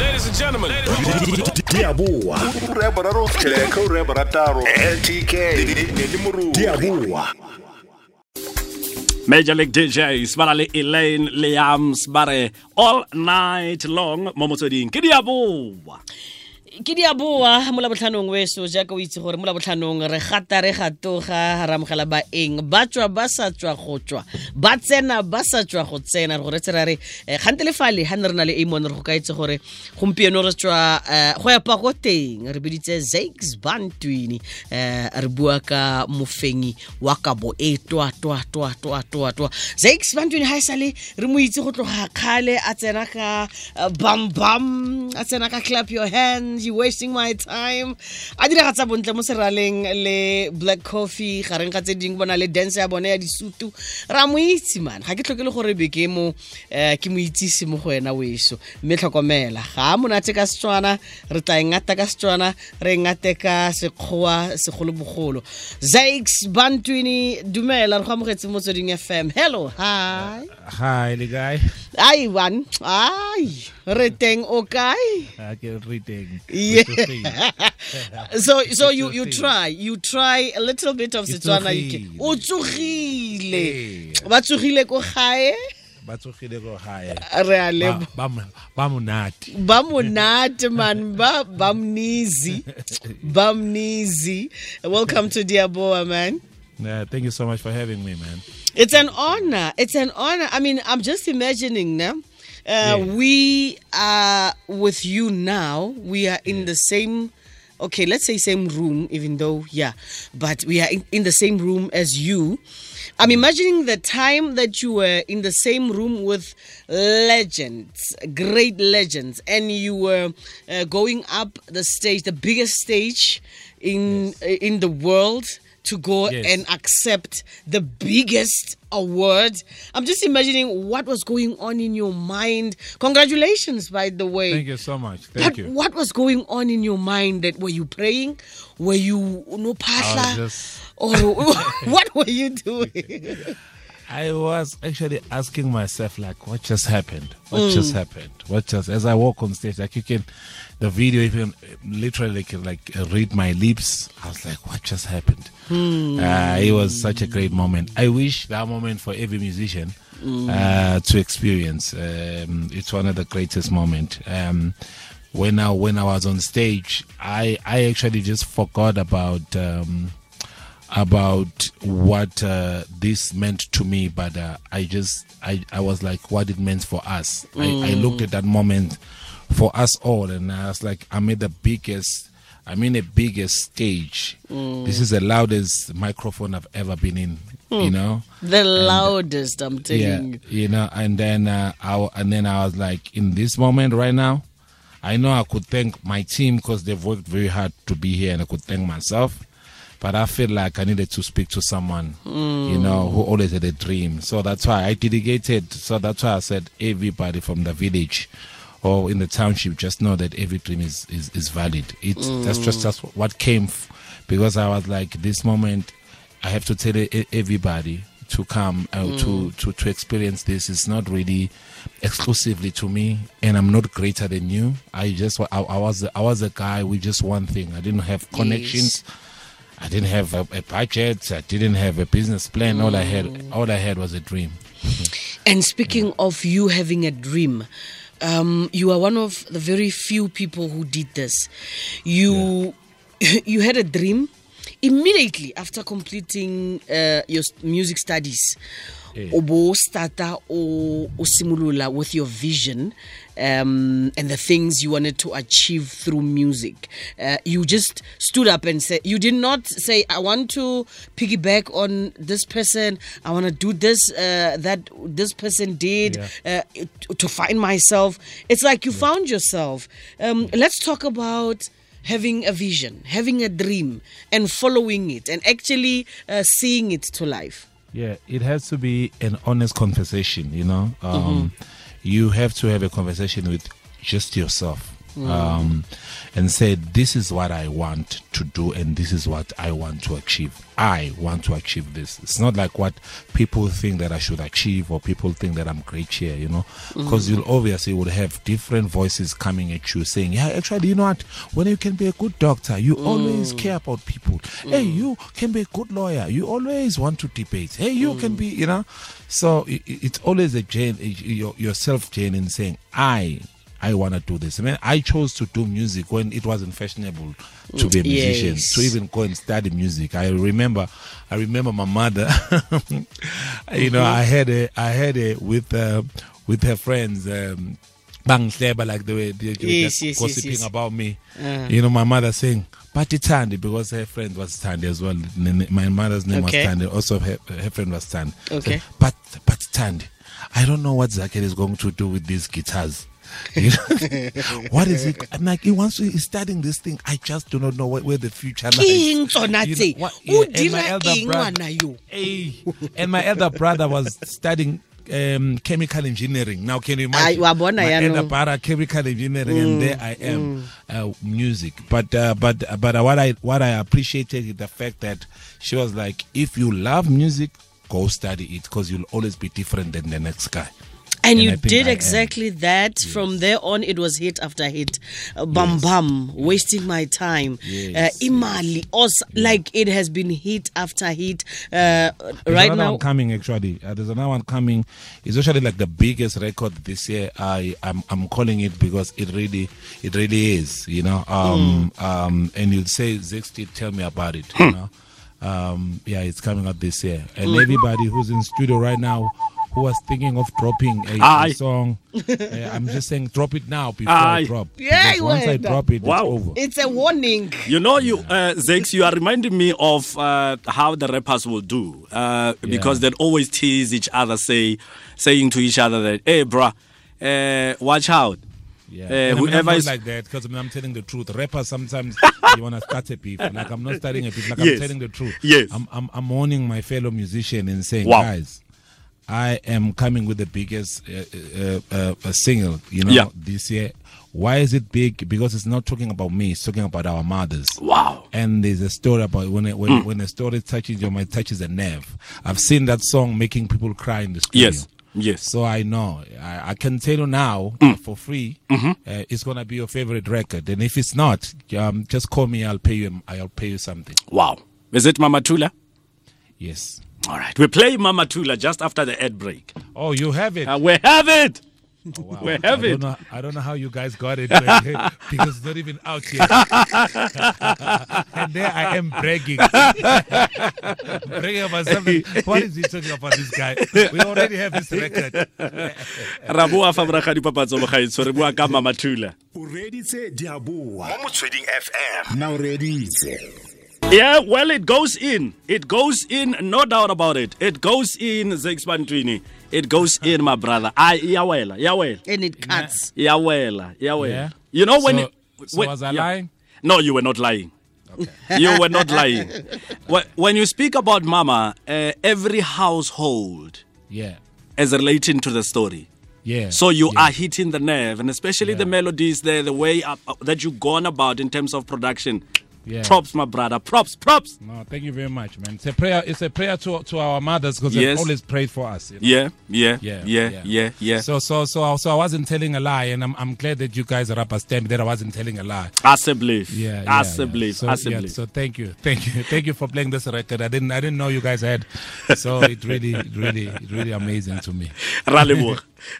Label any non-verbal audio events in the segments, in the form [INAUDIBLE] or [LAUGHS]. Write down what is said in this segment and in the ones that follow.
Ladies and gentlemen. Di A Boa. ureba ra rotlheka ureba ra taro ltk ne le moruo Di A Boa. Major League DJs ba na le Elaine Liams ba re all night long mo motsweding ke diaboa ke di a boa mo labotlhanong weso jaaka o itse gore mo labotlhanong re gata re gatoga re amogela baeng ba tswa ba sa tswa go tswa. Ba tsena ba sa tswa go tsena. Re go retse ra re eh, gante le fale ga ne re na le amon re go ka itse gore gompieno re tswa eh, go epa ko teng. Re biditse zakes bantwini um re bua ka mofenyi wa kabo e twa twa twa twa twa twa. Zakes bantwini ga e sale re mo itse go tloga kgale a tsena ka bam bam a tsena ka clap your hands you wasting my time. A diragatsa bontle mo seraleng le black coffee gareng ga tse dingwe bona le dance ya bone ya disutu. Ra mo itse man. Ga ke tlhoke le gore be ke mo um ke mo itsise mo go wena weso. Mme tlhokomela. Ga a monate ka setswana re tla engata ka setswana re engate ka sekgowa segolobogolo. Zax bantwini dumela re go amogetse mo tsweding fm hello hi. Hi, le guy. ai one ai re teng o kae. Yeah. [LAUGHS] [LAUGHS] so so you you try you try a little bit of Setswana you can- o tsogile ba tsogile ko gae Ba tsogile go gae. re a lebo ba monate. ba monate man ba ba mnizi ba mnizi welcome to Diaboa man Yeah, thank you so much for having me, man. It's an honor. It's an honor. I mean, I'm just imagining now. Uh, Yeah. We are with you now. We are in the same, okay, let's say same room, even though, yeah, but we are in, in the same room as you. I'm imagining the time that you were in the same room with legends, great legends, and you were uh, going up the stage, the biggest stage in in the world to go Yes. and accept the biggest award. I'm just imagining what was going on in your mind. Congratulations, by the way. Thank you so much. Thank But you. what was going on in your mind? That were you praying? Were you no pastor? just Or [LAUGHS] what were you doing? [LAUGHS] I was actually asking myself like what just happened? What just happened? What just as I walk on stage like you can the video even literally can like read my lips. I was like what just happened? Uh, it was such a great moment. I wish that moment for every musician uh, to experience. Um, it's one of the greatest moments. Um, when I when I was on stage, I I actually just forgot about um, about what uh, this meant to me, but uh, I just I, I was like what it meant for us. I, I looked at that moment for us all, and I was like, I'm at the biggest. I'm in the biggest stage. This is the loudest microphone I've ever been in. You know, the loudest, I'm telling yeah, you. you know. And then uh, I and then I was like, in this moment right now, I know I could thank my team because they've worked very hard to be here, and I could thank myself. But I feel like I needed to speak to someone, you know, who always had a dream. So that's why I dedicated. So that's why I said everybody from the village or in the township just know that every dream is is, is valid. It's that's just that's what came f- because I was like this moment. I have to tell everybody to come uh, to, to to experience this. It's not really exclusively to me, and I'm not greater than you. I just I, I was I was a guy with just one thing. I didn't have connections. I didn't have a, a budget. I didn't have a business plan. All I had all I had was a dream. And speaking of you having a dream, um, you are one of the very few people who did this. You [LAUGHS] you had a dream immediately after completing uh, your music studies. Yeah. o bo starta o o simolola with your vision um, and the things you wanted to achieve through music. Uh, you just stood up and said, you did not say, I want to piggyback on this person, I want to do this, uh, that this person did uh, to find myself. It's like you found yourself. Um, let's talk about having a vision, having a dream, and following it, and actually uh, seeing it to life. Yeah, it has to be an honest conversation, you know. Um, You have to have a conversation with just yourself. Mm. um, and said, "This is what I want to do, and this is what I want to achieve. I want to achieve this. It's not like what people think that I should achieve, or people think that I'm great here, you know, mm. because you'll obviously would have different voices coming at you saying, "Yeah, actually, you know what? When you can be a good doctor, you mm. always care about people. Hey, you can be a good lawyer. You always want to debate. Hey, you can be, you know." So i- i- it's always a your yourself, Jane, in saying, "I." I want to do this. I mean, I chose to do music when it wasn't fashionable to be a musician, Yes. to even go and study music. I remember, I remember my mother. [LAUGHS] you know, I had a, I had a with, uh, with her friends. Um, Bang Sleba, like the way they, were Yes, yes, gossiping about me. Uh. You know, my mother saying, Pati Tandi, because her friend was Tandi as well. My mother's name Okay. was Tandi. Also, her, her friend was Tandi. Okay. Said, but, but Tandi, I don't know what Zaket is going to do with these guitars. [LAUGHS] You know? what is it? I'm like, he wants to, he's studying this thing. I just do not know where, where the future lies. Ke eng tsona You know, what- yeah, and my elder brother- Hey, and my elder brother was studying um, chemical engineering. Now, can you imagine? Ay, wa bona my elder brother chemical engineering, and there I am, uh, music. But uh, but but uh, what I what I appreciated is the fact that she was like, if you love music, go study it because you'll always be different than the next guy. And And you did exactly that. From there on, it was hit after hit. Uh, bam bam, wasting my time. Yes, uh, imali, also, like it has been hit after hit. Uh, right now, coming actually. Uh, there's another one coming. It's actually like the biggest record this year. I I'm, I'm calling it because it really it really is. You know. Um um and you'd say Zixty, tell me about it. You know. Um yeah, it's coming out this year. And everybody who's in studio right now. Who was thinking of dropping a, a song? uh, [LAUGHS] I'm just saying, drop it now before Aye. I drop. Yeah, Because once I wait. drop it, Wow. it's over. it's a warning. You know, you uh, Zex, you are reminding me of uh, how the rappers will do uh, because they'd always tease each other, say, saying to each other that, "Hey, bruh, uh, watch out." Yeah, Uh, And I mean, whoever is like that because I mean, I'm telling the truth. Rappers sometimes you want to start a beef. Like I'm not starting a beef. Like Yes. I'm telling the truth. Yes. I'm, I'm I'm warning my fellow musician and saying, Wow. guys, I am coming with the biggest uh, uh, uh, uh, single. You know, Yeah. this year. Why is it big? Because it's not talking about me. It's talking about our mothers. wow. And there's a story about when it, when when a story touches your mind, touches a nerve. I've seen that song making people cry in the studio. Yes, yes. So I know. I, I can tell you now Mm. uh, for free. Mm-hmm. Uh, it's gonna be your favorite record, and if it's not, um, just call me. I'll pay you. I'll pay you something. Wow. Is it Mama Tula? Yes. All right. We play Mama Tula just after the ad break. Oh, you have it. Uh, we have it. Wow. [LAUGHS] we have I it. Don't know, I don't know how you guys got it because it's not even out yet. [LAUGHS] and there I am bragging. [LAUGHS] bragging about something. What is he talking about, this guy? We already have this record. ra boa fa moraga dipapatso mogaetsho re bua ka Mama Tula. o reditse diaboa mo motsweding fm na o reditse Yeah, well, it goes in. It goes in, no doubt about it. It goes in, Zakes Bantwini. It goes [LAUGHS] in, my brother. I, yawela, yawela, And it cuts. yawela, yawela. Yeah. You know when? So- it- so was I yeah. lying? No, you were not lying. you were not lying. [LAUGHS] Wh- When you speak about Mama, uh, every household Yeah. is relating to the story. Yeah. So you yeah. are hitting the nerve, and especially the melodies, the the way up, uh, that you've gone about in terms of production. Yeah. Props, my brother. Props, props. No, thank you very much, man. It's a prayer. It's a prayer to to our mothers because Yes. they've always prayed for us. you know? Yeah, yeah, Yeah, yeah, yeah, yeah. So, so, so, so I wasn't telling a lie, and I'm, I'm glad that you guys are up a stamp that I wasn't telling a lie. As a belief. Yeah, yeah, As a yeah. belief. So, As a yeah, belief. so thank you, [LAUGHS] thank you, thank you for playing this record. I didn't, I didn't know you guys had. So it really, it really, it really amazing to me. [LAUGHS]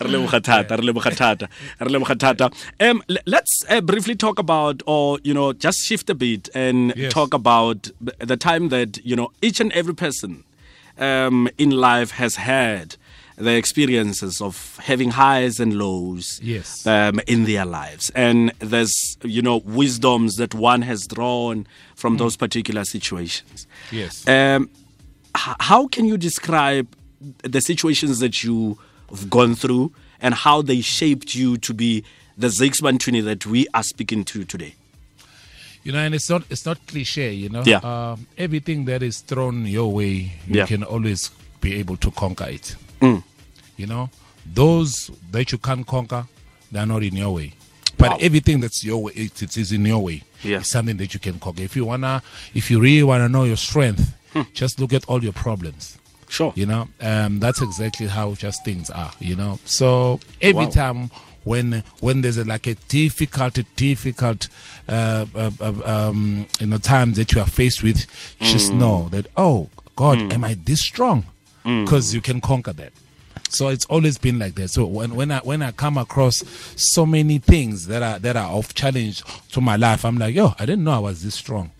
Re leboga thata, re leboga thata, re leboga thata. Um, let's uh, briefly talk about, or you know, just shift a bit and Yes. talk about the time that you know each and every person um, in life has had the experiences of having highs and lows Yes. um, in their lives, and there's you know wisdoms that one has drawn from those particular situations. Yes. Um, how can you describe the situations that you've gone through and how they shaped you to be the Zakes Bantwini that we are speaking to today? You know, and it's not, it's not cliche. You know, Yeah. Um, everything that is thrown your way, you Yeah. can always be able to conquer it. Mm. You know, those that you can't conquer, they're not in your way. But Wow. everything that's your way, it, it is in your way. Yeah. It's something that you can conquer. If you wanna, if you really wanna know your strength, Hmm. just look at all your problems. Sure. You know, um, that's exactly how just things are. You know, so every Wow. time when when there's a, like a difficult, difficult, uh, uh, uh, um, you know, times that you are faced with, just Mm. know that oh God, am I this strong? Mm. Because you can conquer that. So it's always been like that. So when, when I when I come across so many things that are that are of challenge to my life, I'm like, yo, I didn't know I was this strong.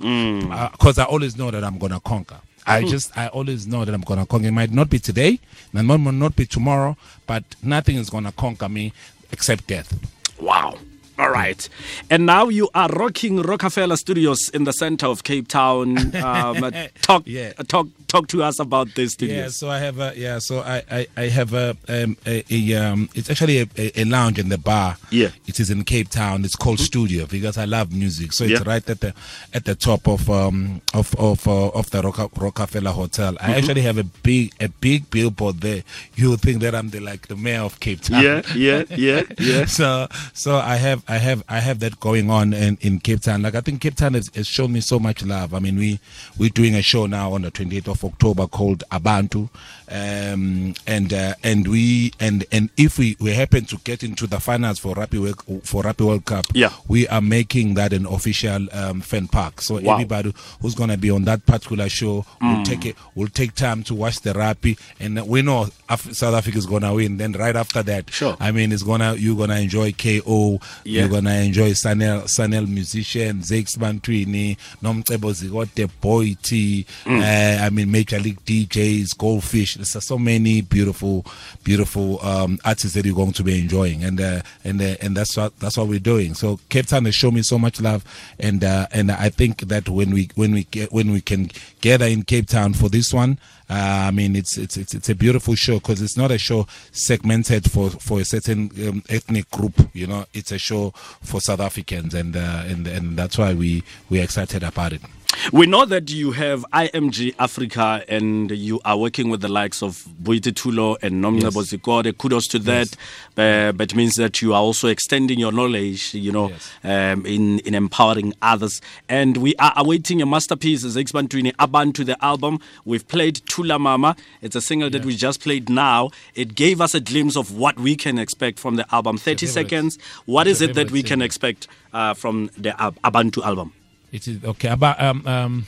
Because I always know that I'm gonna conquer. I hmm. just I always know that I'm gonna conquer. It might not be today, and it might not be tomorrow, but nothing is gonna conquer me except death. Wow. All right. And now you are rocking Rockefeller Studios in the center of Cape Town. [LAUGHS] Um, talk, Yeah. talk, talk to us about this Yeah, so I have a yeah, so I I, I have a um a, a um it's actually a, a, a lounge in the bar. Yeah. it is in Cape Town. It's called Studio because I love music. So it's Yeah. right at the at the top of um of of uh, of the Rockefeller Hotel. I actually have a big a big billboard there. You think that I'm the like the mayor of Cape Town. Yeah, yeah, yeah, [LAUGHS] yeah. so so I have I have I have that going on in, in Cape Town. Like I think Cape Town has, has shown me so much love. I mean we we're doing a show now on the 28th of October called Abantu, um, and uh, and we and and if we, we happen to get into the finals for Rugby World, for Rugby World Cup, Yeah. we are making that an official um, fan park. So Wow. everybody who's gonna be on that particular show will Mm. take it will take time to watch the Rugby, and we know Af- South Africa is gonna win. Then right after that, Sure. I mean, it's gonna you're gonna enjoy KO. Yeah. You're gonna enjoy Sun-El Sun-El musician Zakes Bantwini, Nomcebo Zikode Boy T. Mm. Uh, I mean, Major League DJs, Goldfish. There's so many beautiful, beautiful um, artists that you're going to be enjoying, and uh, and uh, and that's what that's what we're doing. So Cape Town has shown me so much love, and uh, and I think that when we when we get when we can gather in Cape Town for this one. Uh, I mean, it's it's it's it's a beautiful show because it's not a show segmented for for a certain um, ethnic group. You know, it's a show for South Africans, and uh, and and that's why we we're excited about it. We know that you have IMG Africa and you are working with the likes of Boity Thulo and Nomcebo Zikode. Kudos to that. Uh, but it means that you are also extending your knowledge, you know, Yes. um, in, in empowering others. And we are awaiting a masterpiece, Zakes Bantwini, Abantu, the album. We've played Tula Mama. It's a single that we just played now. It gave us a glimpse of what we can expect from the album. 30 seconds. What is your it that we can expect uh, from the Ab- Abantu album? It is okay. About um um,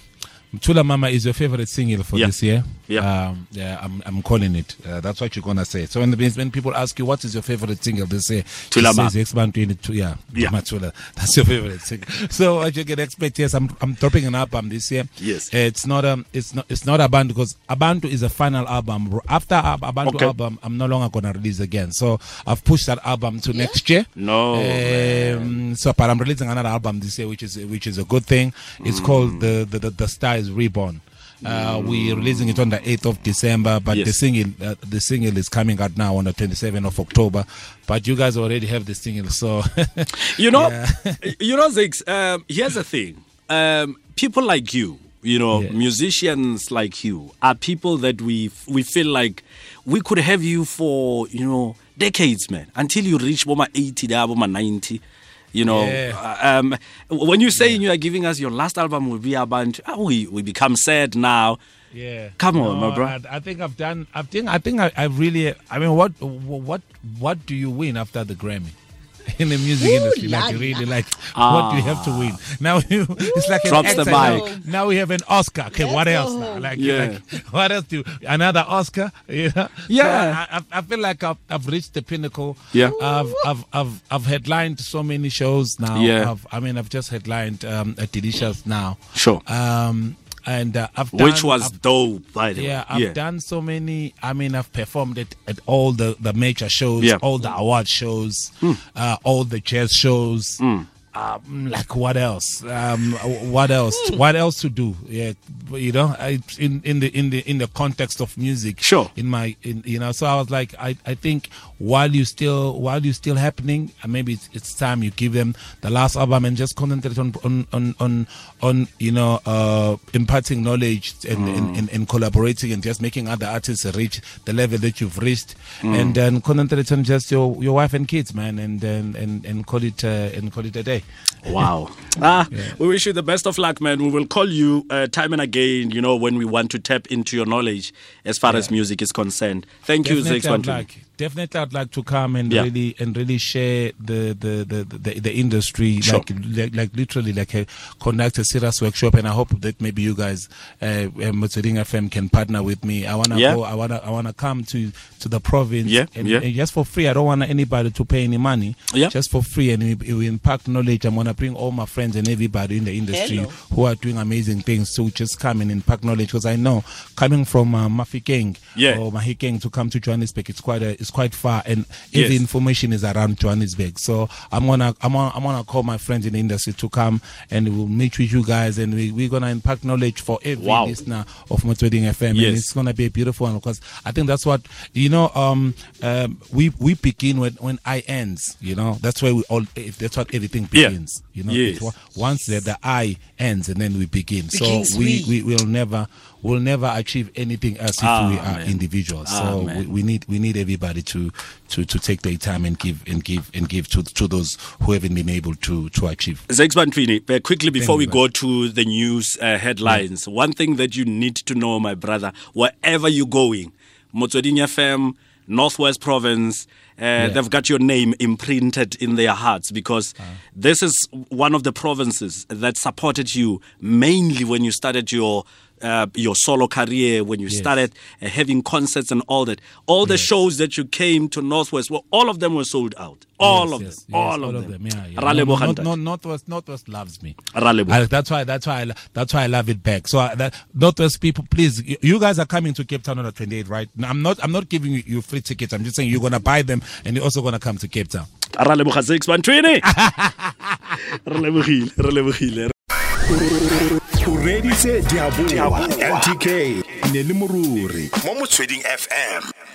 Tula Mama is your favorite single for Yeah. this year. Yeah. Um, yeah. I'm I'm calling it. Uh, that's what you're gonna say. So when the, when people ask you what is your favorite single, they say Tula it Mama. says X-Man 22. Yeah. Yeah. Mama Tula. That's your favorite single. so what you can expect? Yes, I'm I'm dropping an album this year. Yes. It's not um it's not it's not Abantu because Abantu is a final album. After Ab- Abantu Okay. album, I'm no longer gonna release again. So I've pushed that album to next year. No, Um, so, but I'm releasing another album this year, which is which is a good thing. It's called the, the the the Star is Reborn. Uh, we're releasing it on the 8th of December, but the single uh, the single is coming out now on the 27th of October. But you guys already have the single, so [LAUGHS] You know, Yeah. [LAUGHS] you know, Zix, um, here's the thing. Um, people like you, you know, Yeah. musicians like you are people that we we feel like we could have you for, you know, decades, man, until you reach Boma 80, there, Boma 90. You know, Yeah. um, when you say you are giving us your last album will be about, oh, we, we become sad now. yeah. Come on, my bro. I, I think I've done. I think I think I, I really. I mean, what what what do you win after the Grammy? [LAUGHS] In the music industry, like you really like, what do you have to win? Now [LAUGHS] you, it's like an Drops the exercise. mic. Now we have an Oscar. Okay, what Let's else now? Like, Yeah. like, [LAUGHS] what else do another Oscar? You know? Yeah. So I, I, I feel like I've, I've reached the pinnacle. Yeah. I've I've I've I've headlined so many shows now. Yeah. I've, I mean, I've just headlined um, at Delicious now. Sure. Um, and uh, I've done, Which was I've dope, by the yeah, way. I've done so many. I mean, I've performed at, at all the, the major shows, Yeah. All the award shows, uh, all the jazz shows. Um, like what else? Um, what else? what else to do? Yeah, you know, I, in in the in the in the context of music. Sure. In my, in you know, so I was like, I, I think while you still while you still happening, uh, maybe it's, it's time you give them the last album and just concentrate on on on on, on you know uh, imparting knowledge and, and, and, and collaborating and just making other artists reach the level that you've reached, and then concentrate on just your your wife and kids, man, and and and, and call it uh, and call it a day. Wow. [LAUGHS] Ah, we wish you the best of luck, man. We will call you uh, time and again, you know, when we want to tap into your knowledge as far as music is concerned. Thank you, Definitely, I'd like, definitely, I'd like to come and Yeah. really and really share the the the, the, the industry, Sure. like, like like literally like a, conduct a serious workshop. And I hope that maybe you guys, uh, uh, FM, can partner with me. I wanna Yeah. go. I wanna I wanna come to to the province. Yeah, and, yeah. and just for free. I don't want anybody to pay any money. Yeah. just for free, and we, we impact knowledge. I'm gonna bring all my friends and everybody in the industry Hello. who are doing amazing things to just come and impact knowledge. Because I know coming from uh, Mafikeng Yeah. or Mahikeng to come to Johannesburg, it's quite a, it's quite far, and Yes. information is around Johannesburg. So I'm gonna I'm gonna, I'm gonna call my friends in the industry to come, and we'll meet with you guys, and we we're gonna impact knowledge for every Wow. listener of Motsweding FM, Yes. and it's gonna be a beautiful one because I think that's what you know. Um, um, we we begin when when I ends, you know. That's where we all. If that's what everything Yeah. Begins, you know. Yes. It's wa- once the, the I ends, and then we begin. Begins so we, we. we will never will never achieve anything else if Ah, we are man. individuals. Ah, so we, we need we need everybody to to to take their time and give and give and give to to those who haven't been able to to achieve. Zakes Bantwini, but quickly before we you, go to the news uh, headlines, one thing that you need to know, my brother, wherever you're going, Motsweding FM, Northwest Province, uh, they've got your name imprinted in their hearts because Uh. this is one of the provinces that supported you mainly when you started your uh, your solo career, when you Yes. started uh, having concerts and all that. All the shows that you came to Northwest, well, all of them were sold out. All Yes, of yes, them. yes, all, of them. Yeah, yeah. Ra No, no, no, Northwest, Northwest loves me. I, that's why. That's why. I, that's why I love it back. So uh, that Northwest people, please, you, you guys are coming to Cape Town on the 28th, right? I'm not. I'm not giving you, you free tickets. I'm just saying you're gonna buy them, and you're also gonna come to Cape Town. [LAUGHS] ra leboga six one twenty re lebogile re lebogile o reditse diaboa ltk ne le moruri mo motsweding fm